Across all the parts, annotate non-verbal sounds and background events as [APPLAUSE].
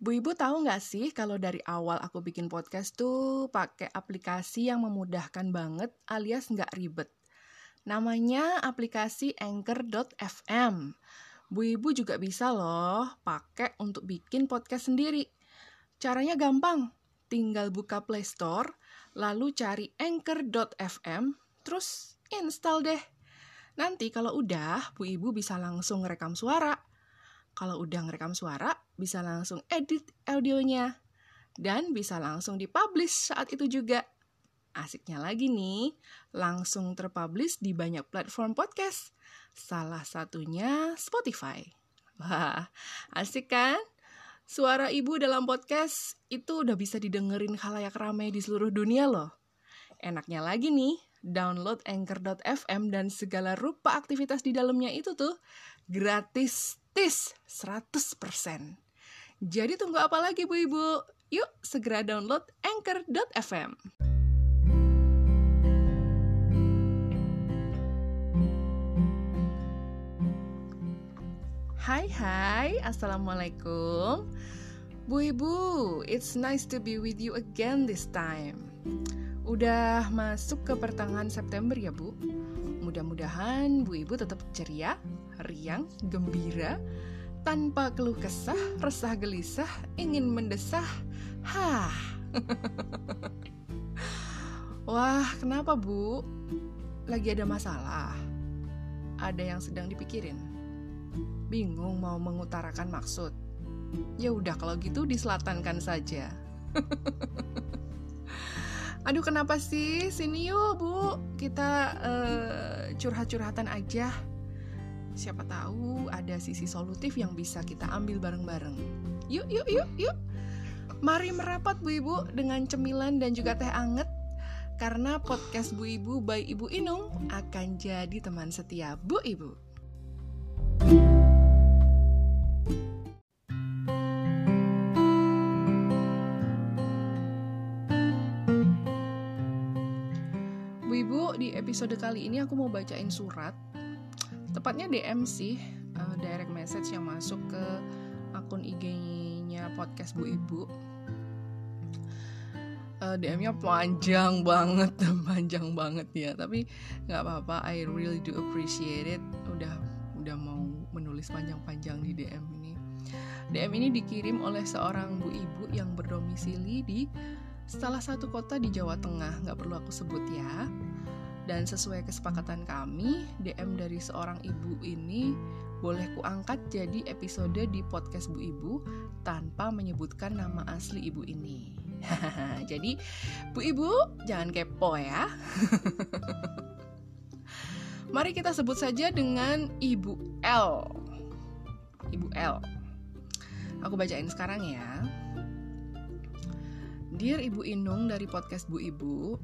Bu Ibu tahu nggak sih kalau dari awal aku bikin podcast tuh pakai aplikasi yang memudahkan banget alias nggak ribet. Namanya aplikasi Anchor.fm. Bu Ibu juga bisa loh pakai untuk bikin podcast sendiri. Caranya gampang, tinggal buka Play Store, lalu cari Anchor.fm, terus install deh. Nanti kalau udah, Bu Ibu bisa langsung rekam suara kalau udah ngerekam suara, bisa langsung edit audionya. Dan bisa langsung dipublish saat itu juga. Asiknya lagi nih, langsung terpublish di banyak platform podcast. Salah satunya Spotify. Wah, asik kan? Suara ibu dalam podcast itu udah bisa didengerin khalayak ramai di seluruh dunia loh. Enaknya lagi nih, download anchor.fm dan segala rupa aktivitas di dalamnya itu tuh gratis tis 100%. Jadi tunggu apa lagi Bu Ibu? Yuk segera download anchor.fm. Hai hai, Assalamualaikum Bu Ibu, it's nice to be with you again this time Udah masuk ke pertengahan September ya Bu Mudah-mudahan Bu Ibu tetap ceria, riang, gembira, tanpa keluh kesah, resah gelisah, ingin mendesah. Hah. [LAUGHS] Wah, kenapa Bu? Lagi ada masalah? Ada yang sedang dipikirin? Bingung mau mengutarakan maksud? Ya udah kalau gitu diselatankan saja. [LAUGHS] Aduh kenapa sih? Sini yuk bu, kita uh, curhat-curhatan aja siapa tahu ada sisi solutif yang bisa kita ambil bareng-bareng. Yuk, yuk, yuk, yuk. Mari merapat Bu Ibu dengan cemilan dan juga teh anget karena podcast Bu Ibu by Ibu Inung akan jadi teman setia Bu Ibu. Di episode kali ini aku mau bacain surat. Tepatnya DM sih uh, direct message yang masuk ke akun IG-nya podcast Bu Ibu. Uh, eh, DM-nya panjang banget [LAUGHS] panjang banget ya. Tapi nggak apa-apa I really do appreciate it. Udah udah mau menulis panjang-panjang di DM ini. DM ini dikirim oleh seorang bu ibu yang berdomisili di salah satu kota di Jawa Tengah. Nggak perlu aku sebut ya dan sesuai kesepakatan kami, DM dari seorang ibu ini boleh kuangkat jadi episode di podcast Bu Ibu tanpa menyebutkan nama asli ibu ini. [LAUGHS] jadi, Bu Ibu, jangan kepo ya. [LAUGHS] Mari kita sebut saja dengan Ibu L. Ibu L. Aku bacain sekarang ya. Dear Ibu Inung dari podcast Bu Ibu,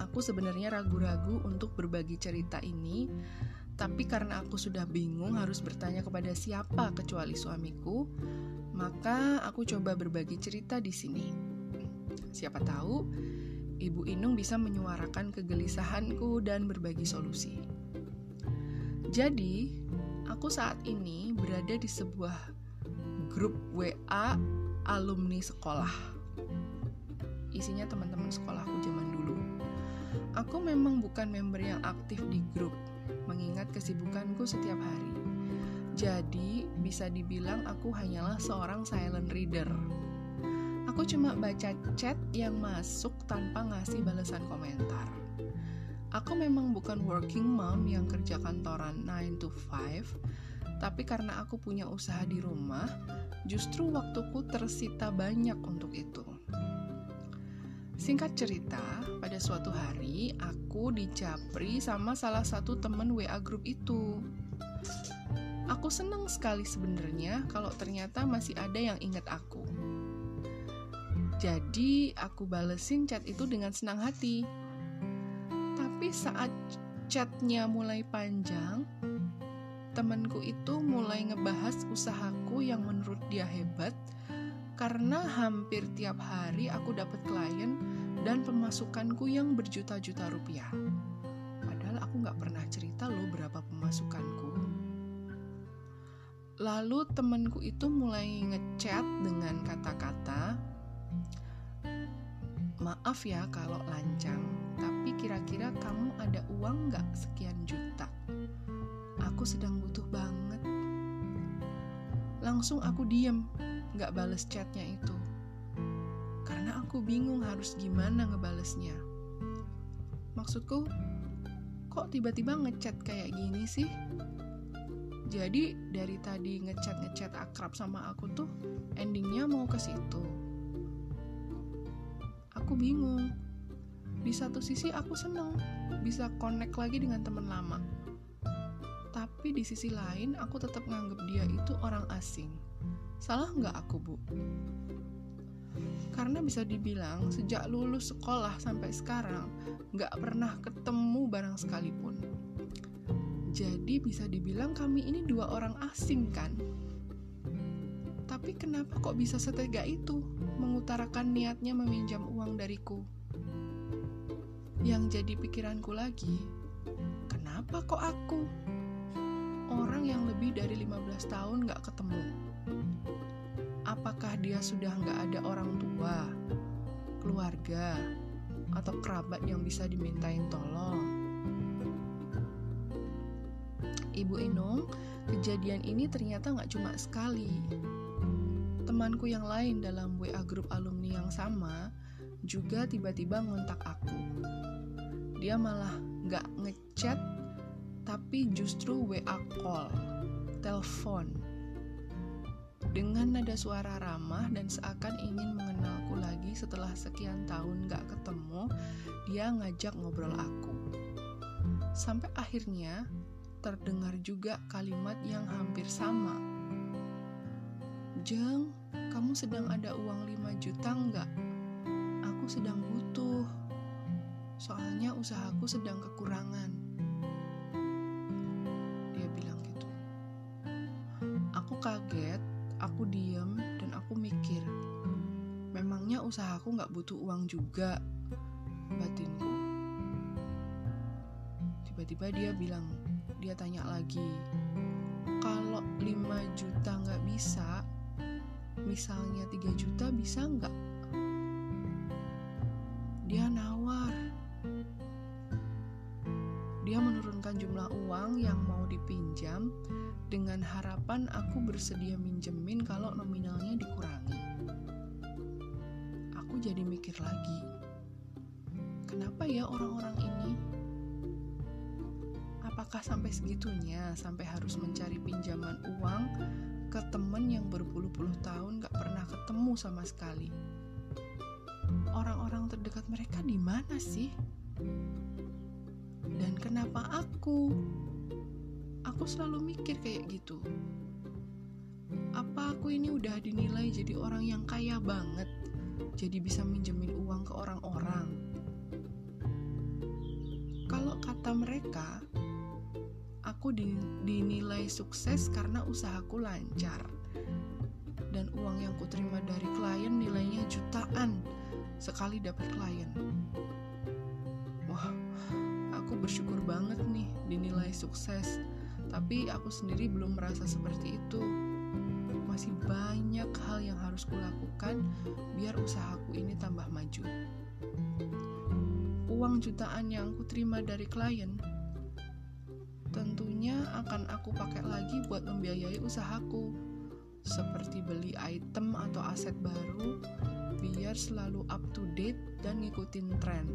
aku sebenarnya ragu-ragu untuk berbagi cerita ini, tapi karena aku sudah bingung harus bertanya kepada siapa kecuali suamiku, maka aku coba berbagi cerita di sini. Siapa tahu Ibu Inung bisa menyuarakan kegelisahanku dan berbagi solusi. Jadi, aku saat ini berada di sebuah grup WA alumni sekolah. Isinya teman-teman sekolahku zaman dulu. Aku memang bukan member yang aktif di grup, mengingat kesibukanku setiap hari. Jadi, bisa dibilang aku hanyalah seorang silent reader. Aku cuma baca chat yang masuk tanpa ngasih balasan komentar. Aku memang bukan working mom yang kerja kantoran 9 to 5, tapi karena aku punya usaha di rumah, justru waktuku tersita banyak untuk itu. Singkat cerita, pada suatu hari aku dicapri sama salah satu temen WA grup itu. Aku seneng sekali sebenarnya kalau ternyata masih ada yang ingat aku. Jadi aku balesin chat itu dengan senang hati. Tapi saat chatnya mulai panjang, temanku itu mulai ngebahas usahaku yang menurut dia hebat karena hampir tiap hari aku dapat klien dan pemasukanku yang berjuta-juta rupiah. Padahal aku nggak pernah cerita loh berapa pemasukanku. Lalu temanku itu mulai ngechat dengan kata-kata, maaf ya kalau lancang, tapi kira-kira kamu ada uang nggak sekian juta? Aku sedang butuh banget. Langsung aku diem, nggak bales chatnya itu. Karena aku bingung harus gimana ngebalesnya. Maksudku, kok tiba-tiba ngechat kayak gini sih? Jadi dari tadi ngechat ngechat akrab sama aku tuh endingnya mau ke situ. Aku bingung. Di satu sisi aku seneng bisa connect lagi dengan teman lama. Tapi di sisi lain aku tetap nganggep dia itu orang asing. Salah nggak aku bu? Karena bisa dibilang sejak lulus sekolah sampai sekarang nggak pernah ketemu barang sekalipun jadi bisa dibilang kami ini dua orang asing kan? Tapi kenapa kok bisa setega itu mengutarakan niatnya meminjam uang dariku? Yang jadi pikiranku lagi, kenapa kok aku? Orang yang lebih dari 15 tahun gak ketemu. Apakah dia sudah gak ada orang tua, keluarga, atau kerabat yang bisa dimintain tolong? Ibu Inung, kejadian ini ternyata nggak cuma sekali. Temanku yang lain dalam WA grup alumni yang sama juga tiba-tiba ngontak aku. Dia malah nggak ngechat, tapi justru WA call, telepon. Dengan nada suara ramah dan seakan ingin mengenalku lagi setelah sekian tahun gak ketemu, dia ngajak ngobrol aku. Sampai akhirnya terdengar juga kalimat yang hampir sama. Jeng, kamu sedang ada uang 5 juta enggak? Aku sedang butuh. Soalnya usahaku sedang kekurangan. Usahaku nggak butuh uang juga, batinku. Tiba-tiba dia bilang, dia tanya lagi kalau 5 juta nggak bisa misalnya 3 juta bisa nggak dia nawar dia menurunkan jumlah uang yang mau dipinjam dengan harapan aku bersedia minjemin kalau nominalnya dikurangi. Lagi, kenapa ya orang-orang ini? Apakah sampai segitunya sampai harus mencari pinjaman uang ke temen yang berpuluh-puluh tahun gak pernah ketemu sama sekali? Orang-orang terdekat mereka di mana sih? Dan kenapa aku? Aku selalu mikir kayak gitu. Apa aku ini udah dinilai jadi orang yang kaya banget jadi bisa minjemin uang ke orang-orang kalau kata mereka aku dinilai sukses karena usahaku lancar. Dan uang yang kuterima dari klien nilainya jutaan sekali dapat klien. Wah, aku bersyukur banget nih dinilai sukses. Tapi aku sendiri belum merasa seperti itu. Masih banyak hal yang harus kulakukan biar usahaku ini tambah maju. Uang jutaan yang kuterima dari klien tentunya akan aku pakai lagi buat membiayai usahaku, seperti beli item atau aset baru biar selalu up to date dan ngikutin tren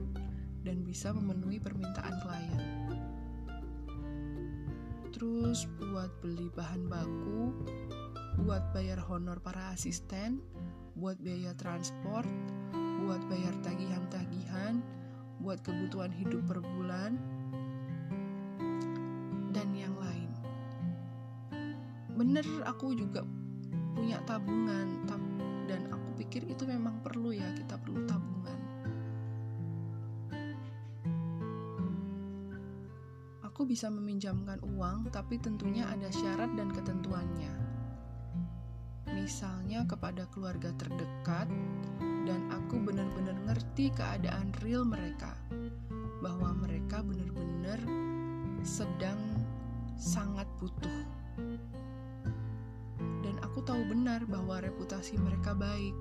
dan bisa memenuhi permintaan klien. Terus buat beli bahan baku, buat bayar honor para asisten, buat biaya transport, buat bayar tagihan-tagihan, buat kebutuhan hidup per bulan, bener aku juga punya tabungan dan aku pikir itu memang perlu ya kita perlu tabungan. Aku bisa meminjamkan uang tapi tentunya ada syarat dan ketentuannya misalnya kepada keluarga terdekat dan aku benar-benar ngerti keadaan real mereka bahwa mereka benar-benar sedang sangat butuh aku tahu benar bahwa reputasi mereka baik.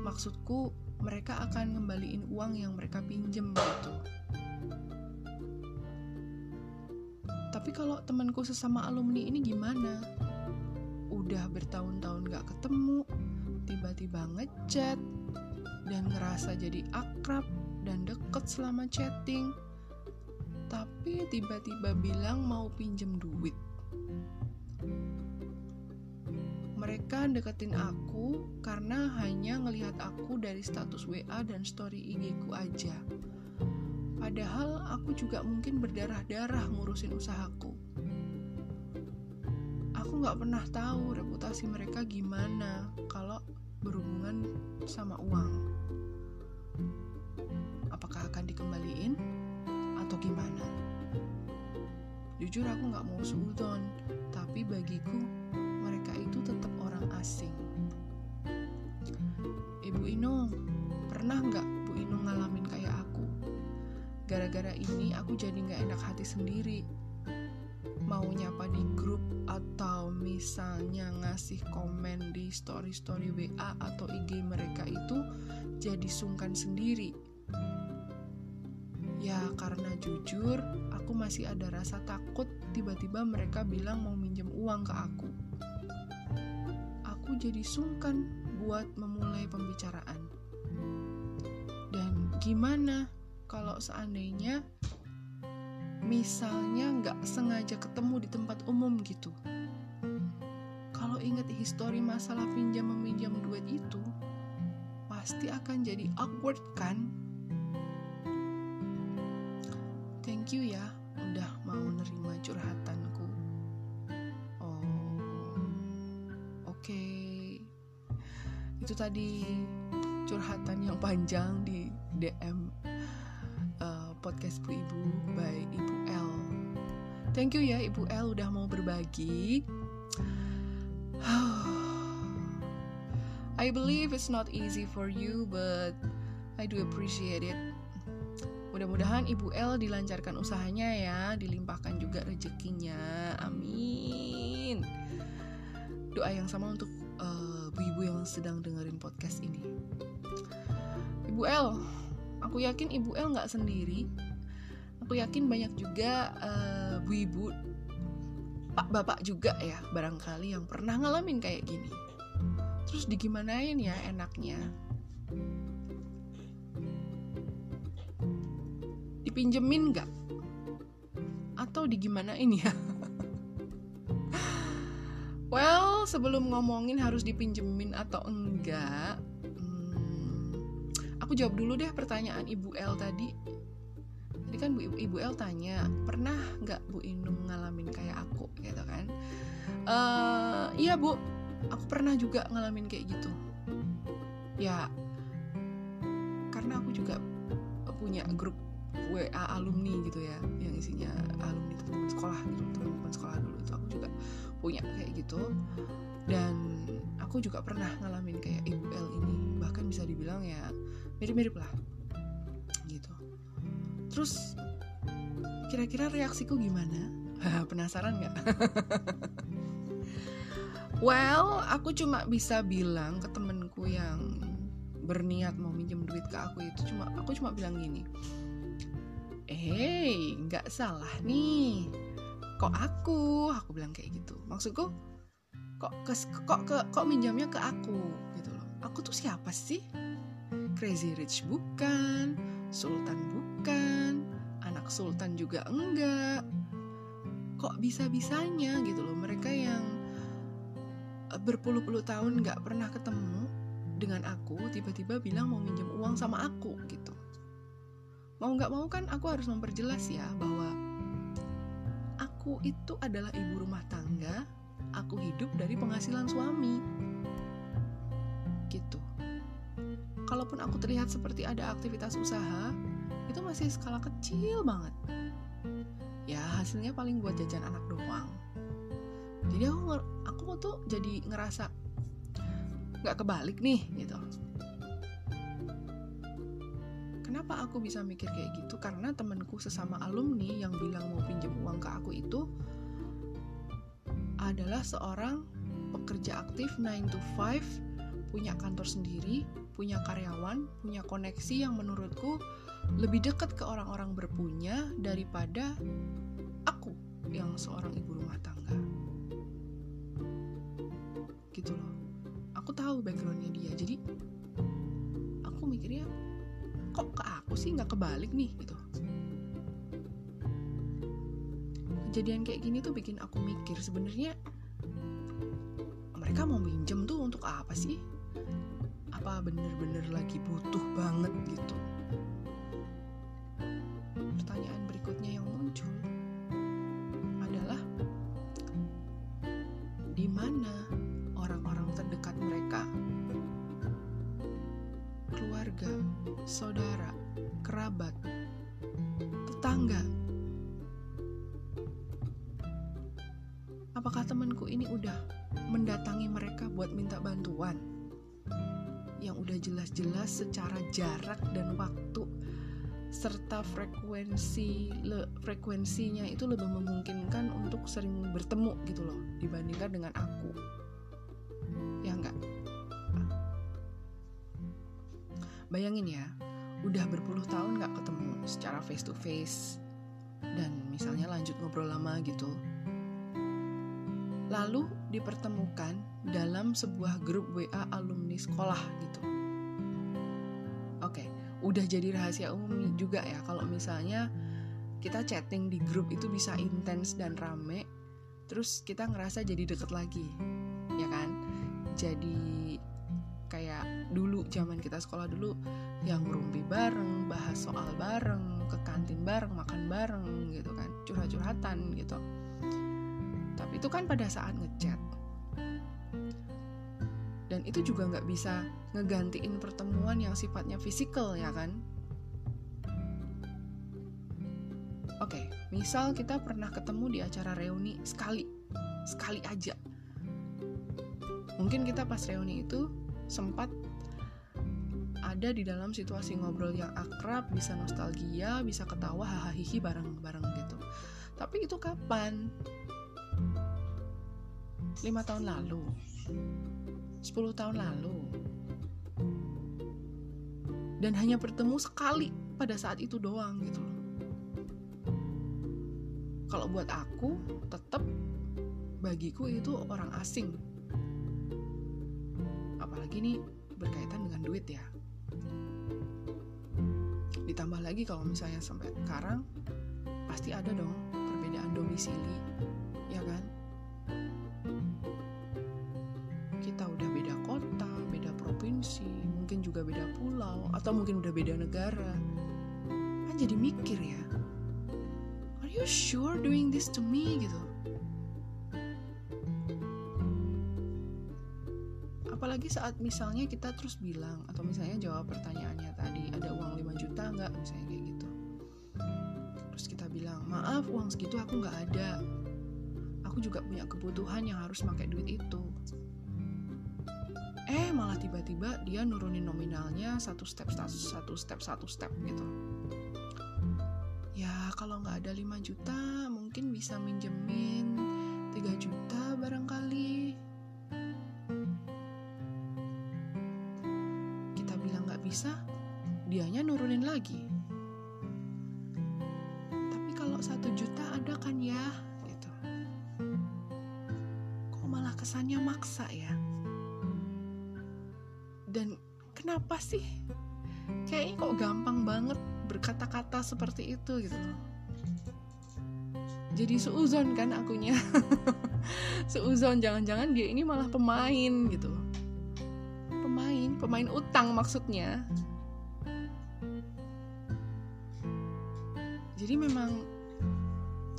Maksudku, mereka akan ngembaliin uang yang mereka pinjem gitu. Tapi kalau temanku sesama alumni ini gimana? Udah bertahun-tahun gak ketemu, tiba-tiba ngechat, dan ngerasa jadi akrab dan deket selama chatting. Tapi tiba-tiba bilang mau pinjem duit. Mereka deketin aku karena hanya ngelihat aku dari status WA dan story IG ku aja. Padahal aku juga mungkin berdarah-darah ngurusin usahaku. Nggak pernah tahu reputasi mereka gimana kalau berhubungan sama uang. Apakah akan dikembaliin atau gimana? Jujur aku nggak mau suudon, tapi bagiku mereka itu tetap orang asing. Ibu Ino, pernah nggak Bu Ino ngalamin kayak aku? Gara-gara ini aku jadi nggak enak hati sendiri. Misalnya ngasih komen di story-story WA atau IG mereka itu jadi sungkan sendiri. Ya karena jujur, aku masih ada rasa takut tiba-tiba mereka bilang mau minjem uang ke aku aku jadi sungkan buat memulai pembicaraan. Dan gimana kalau seandainya misalnya nggak sengaja ketemu di tempat umum gitu? Kalau inget histori masalah pinjam meminjam duit itu, pasti akan jadi awkward kan? Thank you ya udah mau nerima curhatanku. Oh, oke. Okay. Itu tadi curhatan yang panjang di DM uh, podcast Bu Ibu by Ibu L. Thank you ya Ibu L udah mau berbagi. [SIGHS] I believe it's not easy for you, but I do appreciate it. Mudah-mudahan Ibu L dilancarkan usahanya ya, dilimpahkan juga rezekinya. Amin. Doa yang sama untuk uh, ibu-ibu yang sedang dengerin podcast ini. Ibu L, aku yakin Ibu L nggak sendiri. Aku yakin banyak juga uh, ibu-ibu, pak-bapak juga ya, barangkali yang pernah ngalamin kayak gini. Terus digimanain ya enaknya? dipinjemin nggak atau digimanain ya [LAUGHS] well sebelum ngomongin harus dipinjemin atau enggak hmm, aku jawab dulu deh pertanyaan ibu L tadi kan bu ibu L tanya pernah nggak bu Inung ngalamin kayak aku? Gitu kan. Uh, iya bu. Aku pernah juga ngalamin kayak gitu. Ya karena aku juga punya grup WA alumni gitu ya yang isinya alumni teman sekolah gitu teman-teman sekolah dulu itu aku juga punya kayak gitu. Dan aku juga pernah ngalamin kayak ibu L ini. Bahkan bisa dibilang ya mirip-mirip lah terus kira-kira reaksiku gimana [LAUGHS] penasaran nggak [LAUGHS] well aku cuma bisa bilang ke temenku yang berniat mau minjem duit ke aku itu cuma aku cuma bilang gini Hei, nggak salah nih. Kok aku? Aku bilang kayak gitu. Maksudku, kok ke, kok ke, kok minjamnya ke aku gitu loh. Aku tuh siapa sih? Crazy Rich bukan, Sultan bukan, anak Sultan juga enggak. Kok bisa-bisanya gitu loh mereka yang eh, berpuluh-puluh tahun nggak pernah ketemu dengan aku tiba-tiba bilang mau minjem uang sama aku gitu. Mau nggak mau kan aku harus memperjelas ya bahwa aku itu adalah ibu rumah tangga aku hidup dari penghasilan suami. Gitu. Kalaupun aku terlihat seperti ada aktivitas usaha itu masih skala kecil banget. Ya hasilnya paling buat jajan anak doang. Jadi aku aku tuh jadi ngerasa nggak kebalik nih gitu. Kenapa aku bisa mikir kayak gitu? Karena temenku sesama alumni yang bilang mau pinjam uang ke aku itu adalah seorang pekerja aktif 9 to 5 punya kantor sendiri punya karyawan punya koneksi yang menurutku lebih dekat ke orang-orang berpunya daripada aku yang seorang ibu rumah tangga. Gitu loh. Aku tahu backgroundnya dia jadi aku mikirnya kok ke aku sih nggak kebalik nih? Gitu. Kejadian kayak gini tuh bikin aku mikir sebenarnya mereka mau minjem tuh untuk apa sih? Apa bener-bener lagi butuh banget gitu mana orang-orang terdekat mereka? Keluarga, saudara, kerabat, tetangga. Apakah temanku ini udah mendatangi mereka buat minta bantuan? Yang udah jelas-jelas secara jarak dan waktu serta frekuensi le, frekuensinya itu lebih memungkinkan untuk sering bertemu gitu loh dibandingkan dengan aku bayangin ya udah berpuluh tahun nggak ketemu secara face to face dan misalnya lanjut ngobrol lama gitu lalu dipertemukan dalam sebuah grup WA alumni sekolah gitu. Oke, udah jadi rahasia umum juga ya kalau misalnya kita chatting di grup itu bisa intens dan rame, terus kita ngerasa jadi deket lagi, ya kan? Jadi kayak dulu zaman kita sekolah dulu yang ngerumpi bareng, bahas soal bareng, ke kantin bareng, makan bareng gitu kan, curhat-curhatan gitu. Tapi itu kan pada saat ngechat. Dan itu juga nggak bisa ngegantiin pertemuan yang sifatnya fisikal ya kan? Oke misal kita pernah ketemu di acara reuni sekali sekali aja. Mungkin kita pas reuni itu sempat ada di dalam situasi ngobrol yang akrab, bisa nostalgia, bisa ketawa, hahaha bareng-bareng gitu. Tapi itu kapan? lima tahun lalu, 10 tahun lalu, dan hanya bertemu sekali pada saat itu doang gitu loh. Kalau buat aku, tetap bagiku itu orang asing. Apalagi nih berkaitan dengan duit ya. Ditambah lagi kalau misalnya sampai sekarang pasti ada dong perbedaan domisili, ya kan? provinsi, mungkin juga beda pulau, atau mungkin udah beda negara. Kan jadi mikir ya, are you sure doing this to me gitu? Apalagi saat misalnya kita terus bilang, atau misalnya jawab pertanyaannya ada uang 5 juta nggak, misalnya kayak gitu. Terus kita bilang, maaf uang segitu aku nggak ada. Aku juga punya kebutuhan yang harus pakai duit itu eh malah tiba-tiba dia nurunin nominalnya satu step satu, step satu step gitu ya kalau nggak ada 5 juta mungkin bisa minjemin 3 juta barangkali kita bilang nggak bisa dianya nurunin lagi. Tapi kalau satu juta ada kan ya gitu. Kok malah kesannya maksa ya? Dan kenapa sih? Kayaknya kok gampang banget berkata-kata seperti itu gitu loh. Jadi seuzon kan akunya. [LAUGHS] Seuzon jangan-jangan dia ini malah pemain gitu. Pemain pemain utang maksudnya jadi memang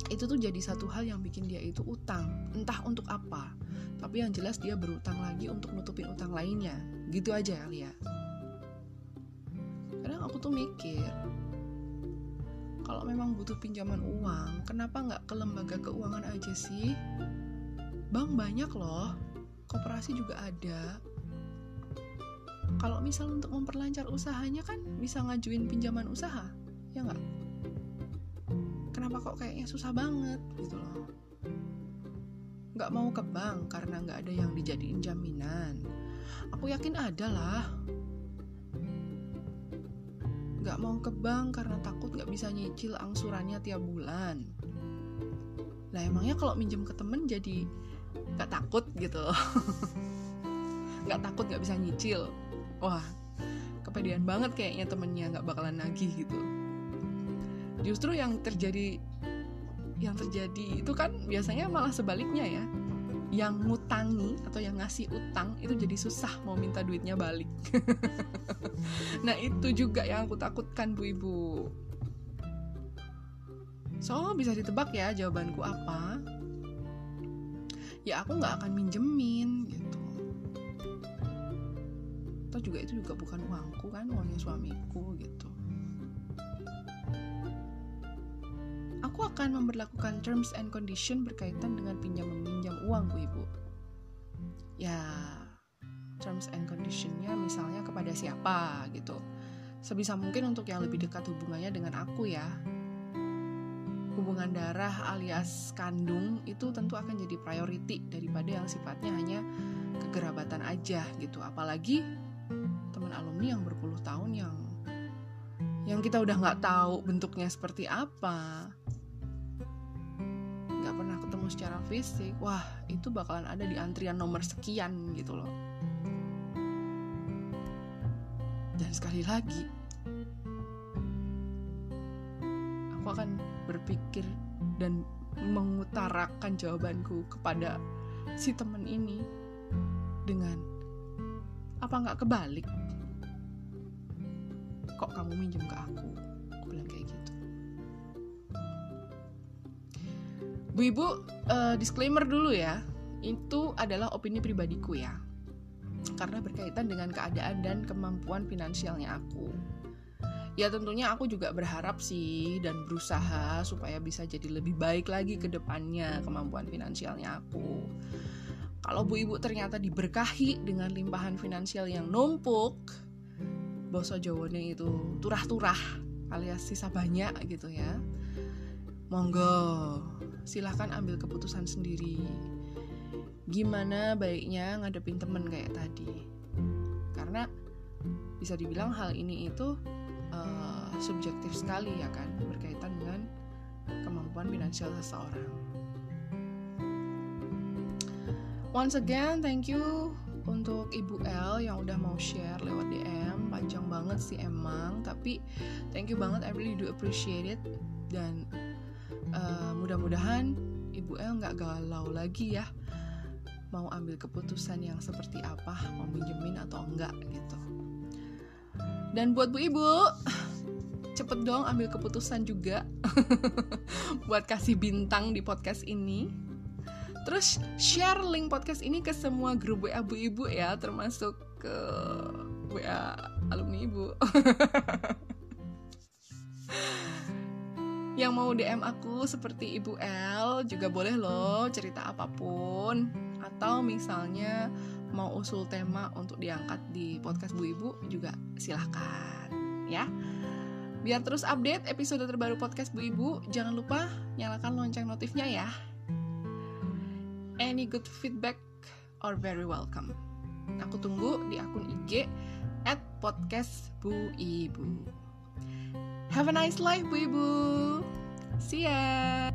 itu tuh jadi satu hal yang bikin dia itu utang. Entah untuk apa tapi yang jelas dia berutang lagi untuk nutupin utang lainnya. Gitu aja ya kadang aku tuh mikir kalau memang butuh pinjaman uang kenapa nggak ke lembaga keuangan aja sih? Bank banyak loh koperasi juga ada. Kalau misal untuk memperlancar usahanya kan bisa ngajuin pinjaman usaha ya nggak kenapa kok kayaknya susah banget gitu loh nggak mau ke bank karena nggak ada yang dijadiin jaminan. Aku yakin ada lah. Nggak mau ke bank karena takut nggak bisa nyicil angsurannya tiap bulan. Lah emangnya kalau minjem ke temen jadi nggak takut gitu [LAUGHS] nggak takut nggak bisa nyicil wah kepedean banget kayaknya temennya nggak bakalan nagih gitu justru yang terjadi yang terjadi itu kan biasanya malah sebaliknya ya. Yang ngutangi atau yang ngasih utang itu jadi susah mau minta duitnya balik. [LAUGHS] Nah itu juga yang aku takutkan bu ibu. So bisa ditebak ya jawabanku apa? Ya aku nggak akan minjemin gitu. Atau juga itu juga bukan uangku kan uangnya suamiku gitu aku akan memperlakukan terms and condition berkaitan dengan pinjam meminjam uang bu ibu. Ya terms and conditionnya misalnya kepada siapa gitu. Sebisa mungkin untuk yang lebih dekat hubungannya dengan aku ya. Hubungan darah alias kandung itu tentu akan jadi priority daripada yang sifatnya hanya kegerabatan aja gitu. Apalagi teman alumni yang berpuluh tahun yang yang kita udah nggak tahu bentuknya seperti apa nggak pernah ketemu secara fisik wah itu bakalan ada di antrian nomor sekian gitu loh. Dan sekali lagi aku akan berpikir dan mengutarakan jawabanku kepada si temen ini dengan apa nggak kebalik? Kok kamu minjem ke aku? Aku bilang kayak gitu bu ibu uh, disclaimer dulu ya itu adalah opini pribadiku ya karena berkaitan dengan keadaan dan kemampuan finansialnya aku ya tentunya aku juga berharap sih dan berusaha supaya bisa jadi lebih baik lagi ke depannya kemampuan finansialnya aku. Kalau bu ibu ternyata diberkahi dengan limpahan finansial yang numpuk, boso jawanya itu turah-turah alias sisa banyak gitu ya. Monggo, silahkan ambil keputusan sendiri. Gimana baiknya ngadepin temen kayak tadi. Karena bisa dibilang hal ini itu uh, subjektif sekali ya kan berkaitan dengan kemampuan finansial seseorang. Once again, thank you untuk Ibu L yang udah mau share lewat DM. Panjang banget sih emang, tapi thank you banget. I really do appreciate it. Dan uh, mudah-mudahan Ibu L nggak galau lagi ya mau ambil keputusan yang seperti apa, mau minjemin atau enggak gitu. Dan buat bu ibu, cepet dong ambil keputusan juga [LAUGHS] buat kasih bintang di podcast ini. Terus share link podcast ini ke semua grup WA bu ibu ya, termasuk ke WA alumni ibu. [LAUGHS] Yang mau DM aku seperti Ibu L juga boleh loh cerita apa pun atau misalnya mau usul tema untuk diangkat di podcast Bu Ibu juga silahkan ya. Biar terus update episode terbaru podcast Bu Ibu, jangan lupa nyalakan lonceng notifnya ya. Any good feedback or very welcome. Aku tunggu di akun IG at podcast Bu Ibu. Have a nice life, Weeboo! See ya!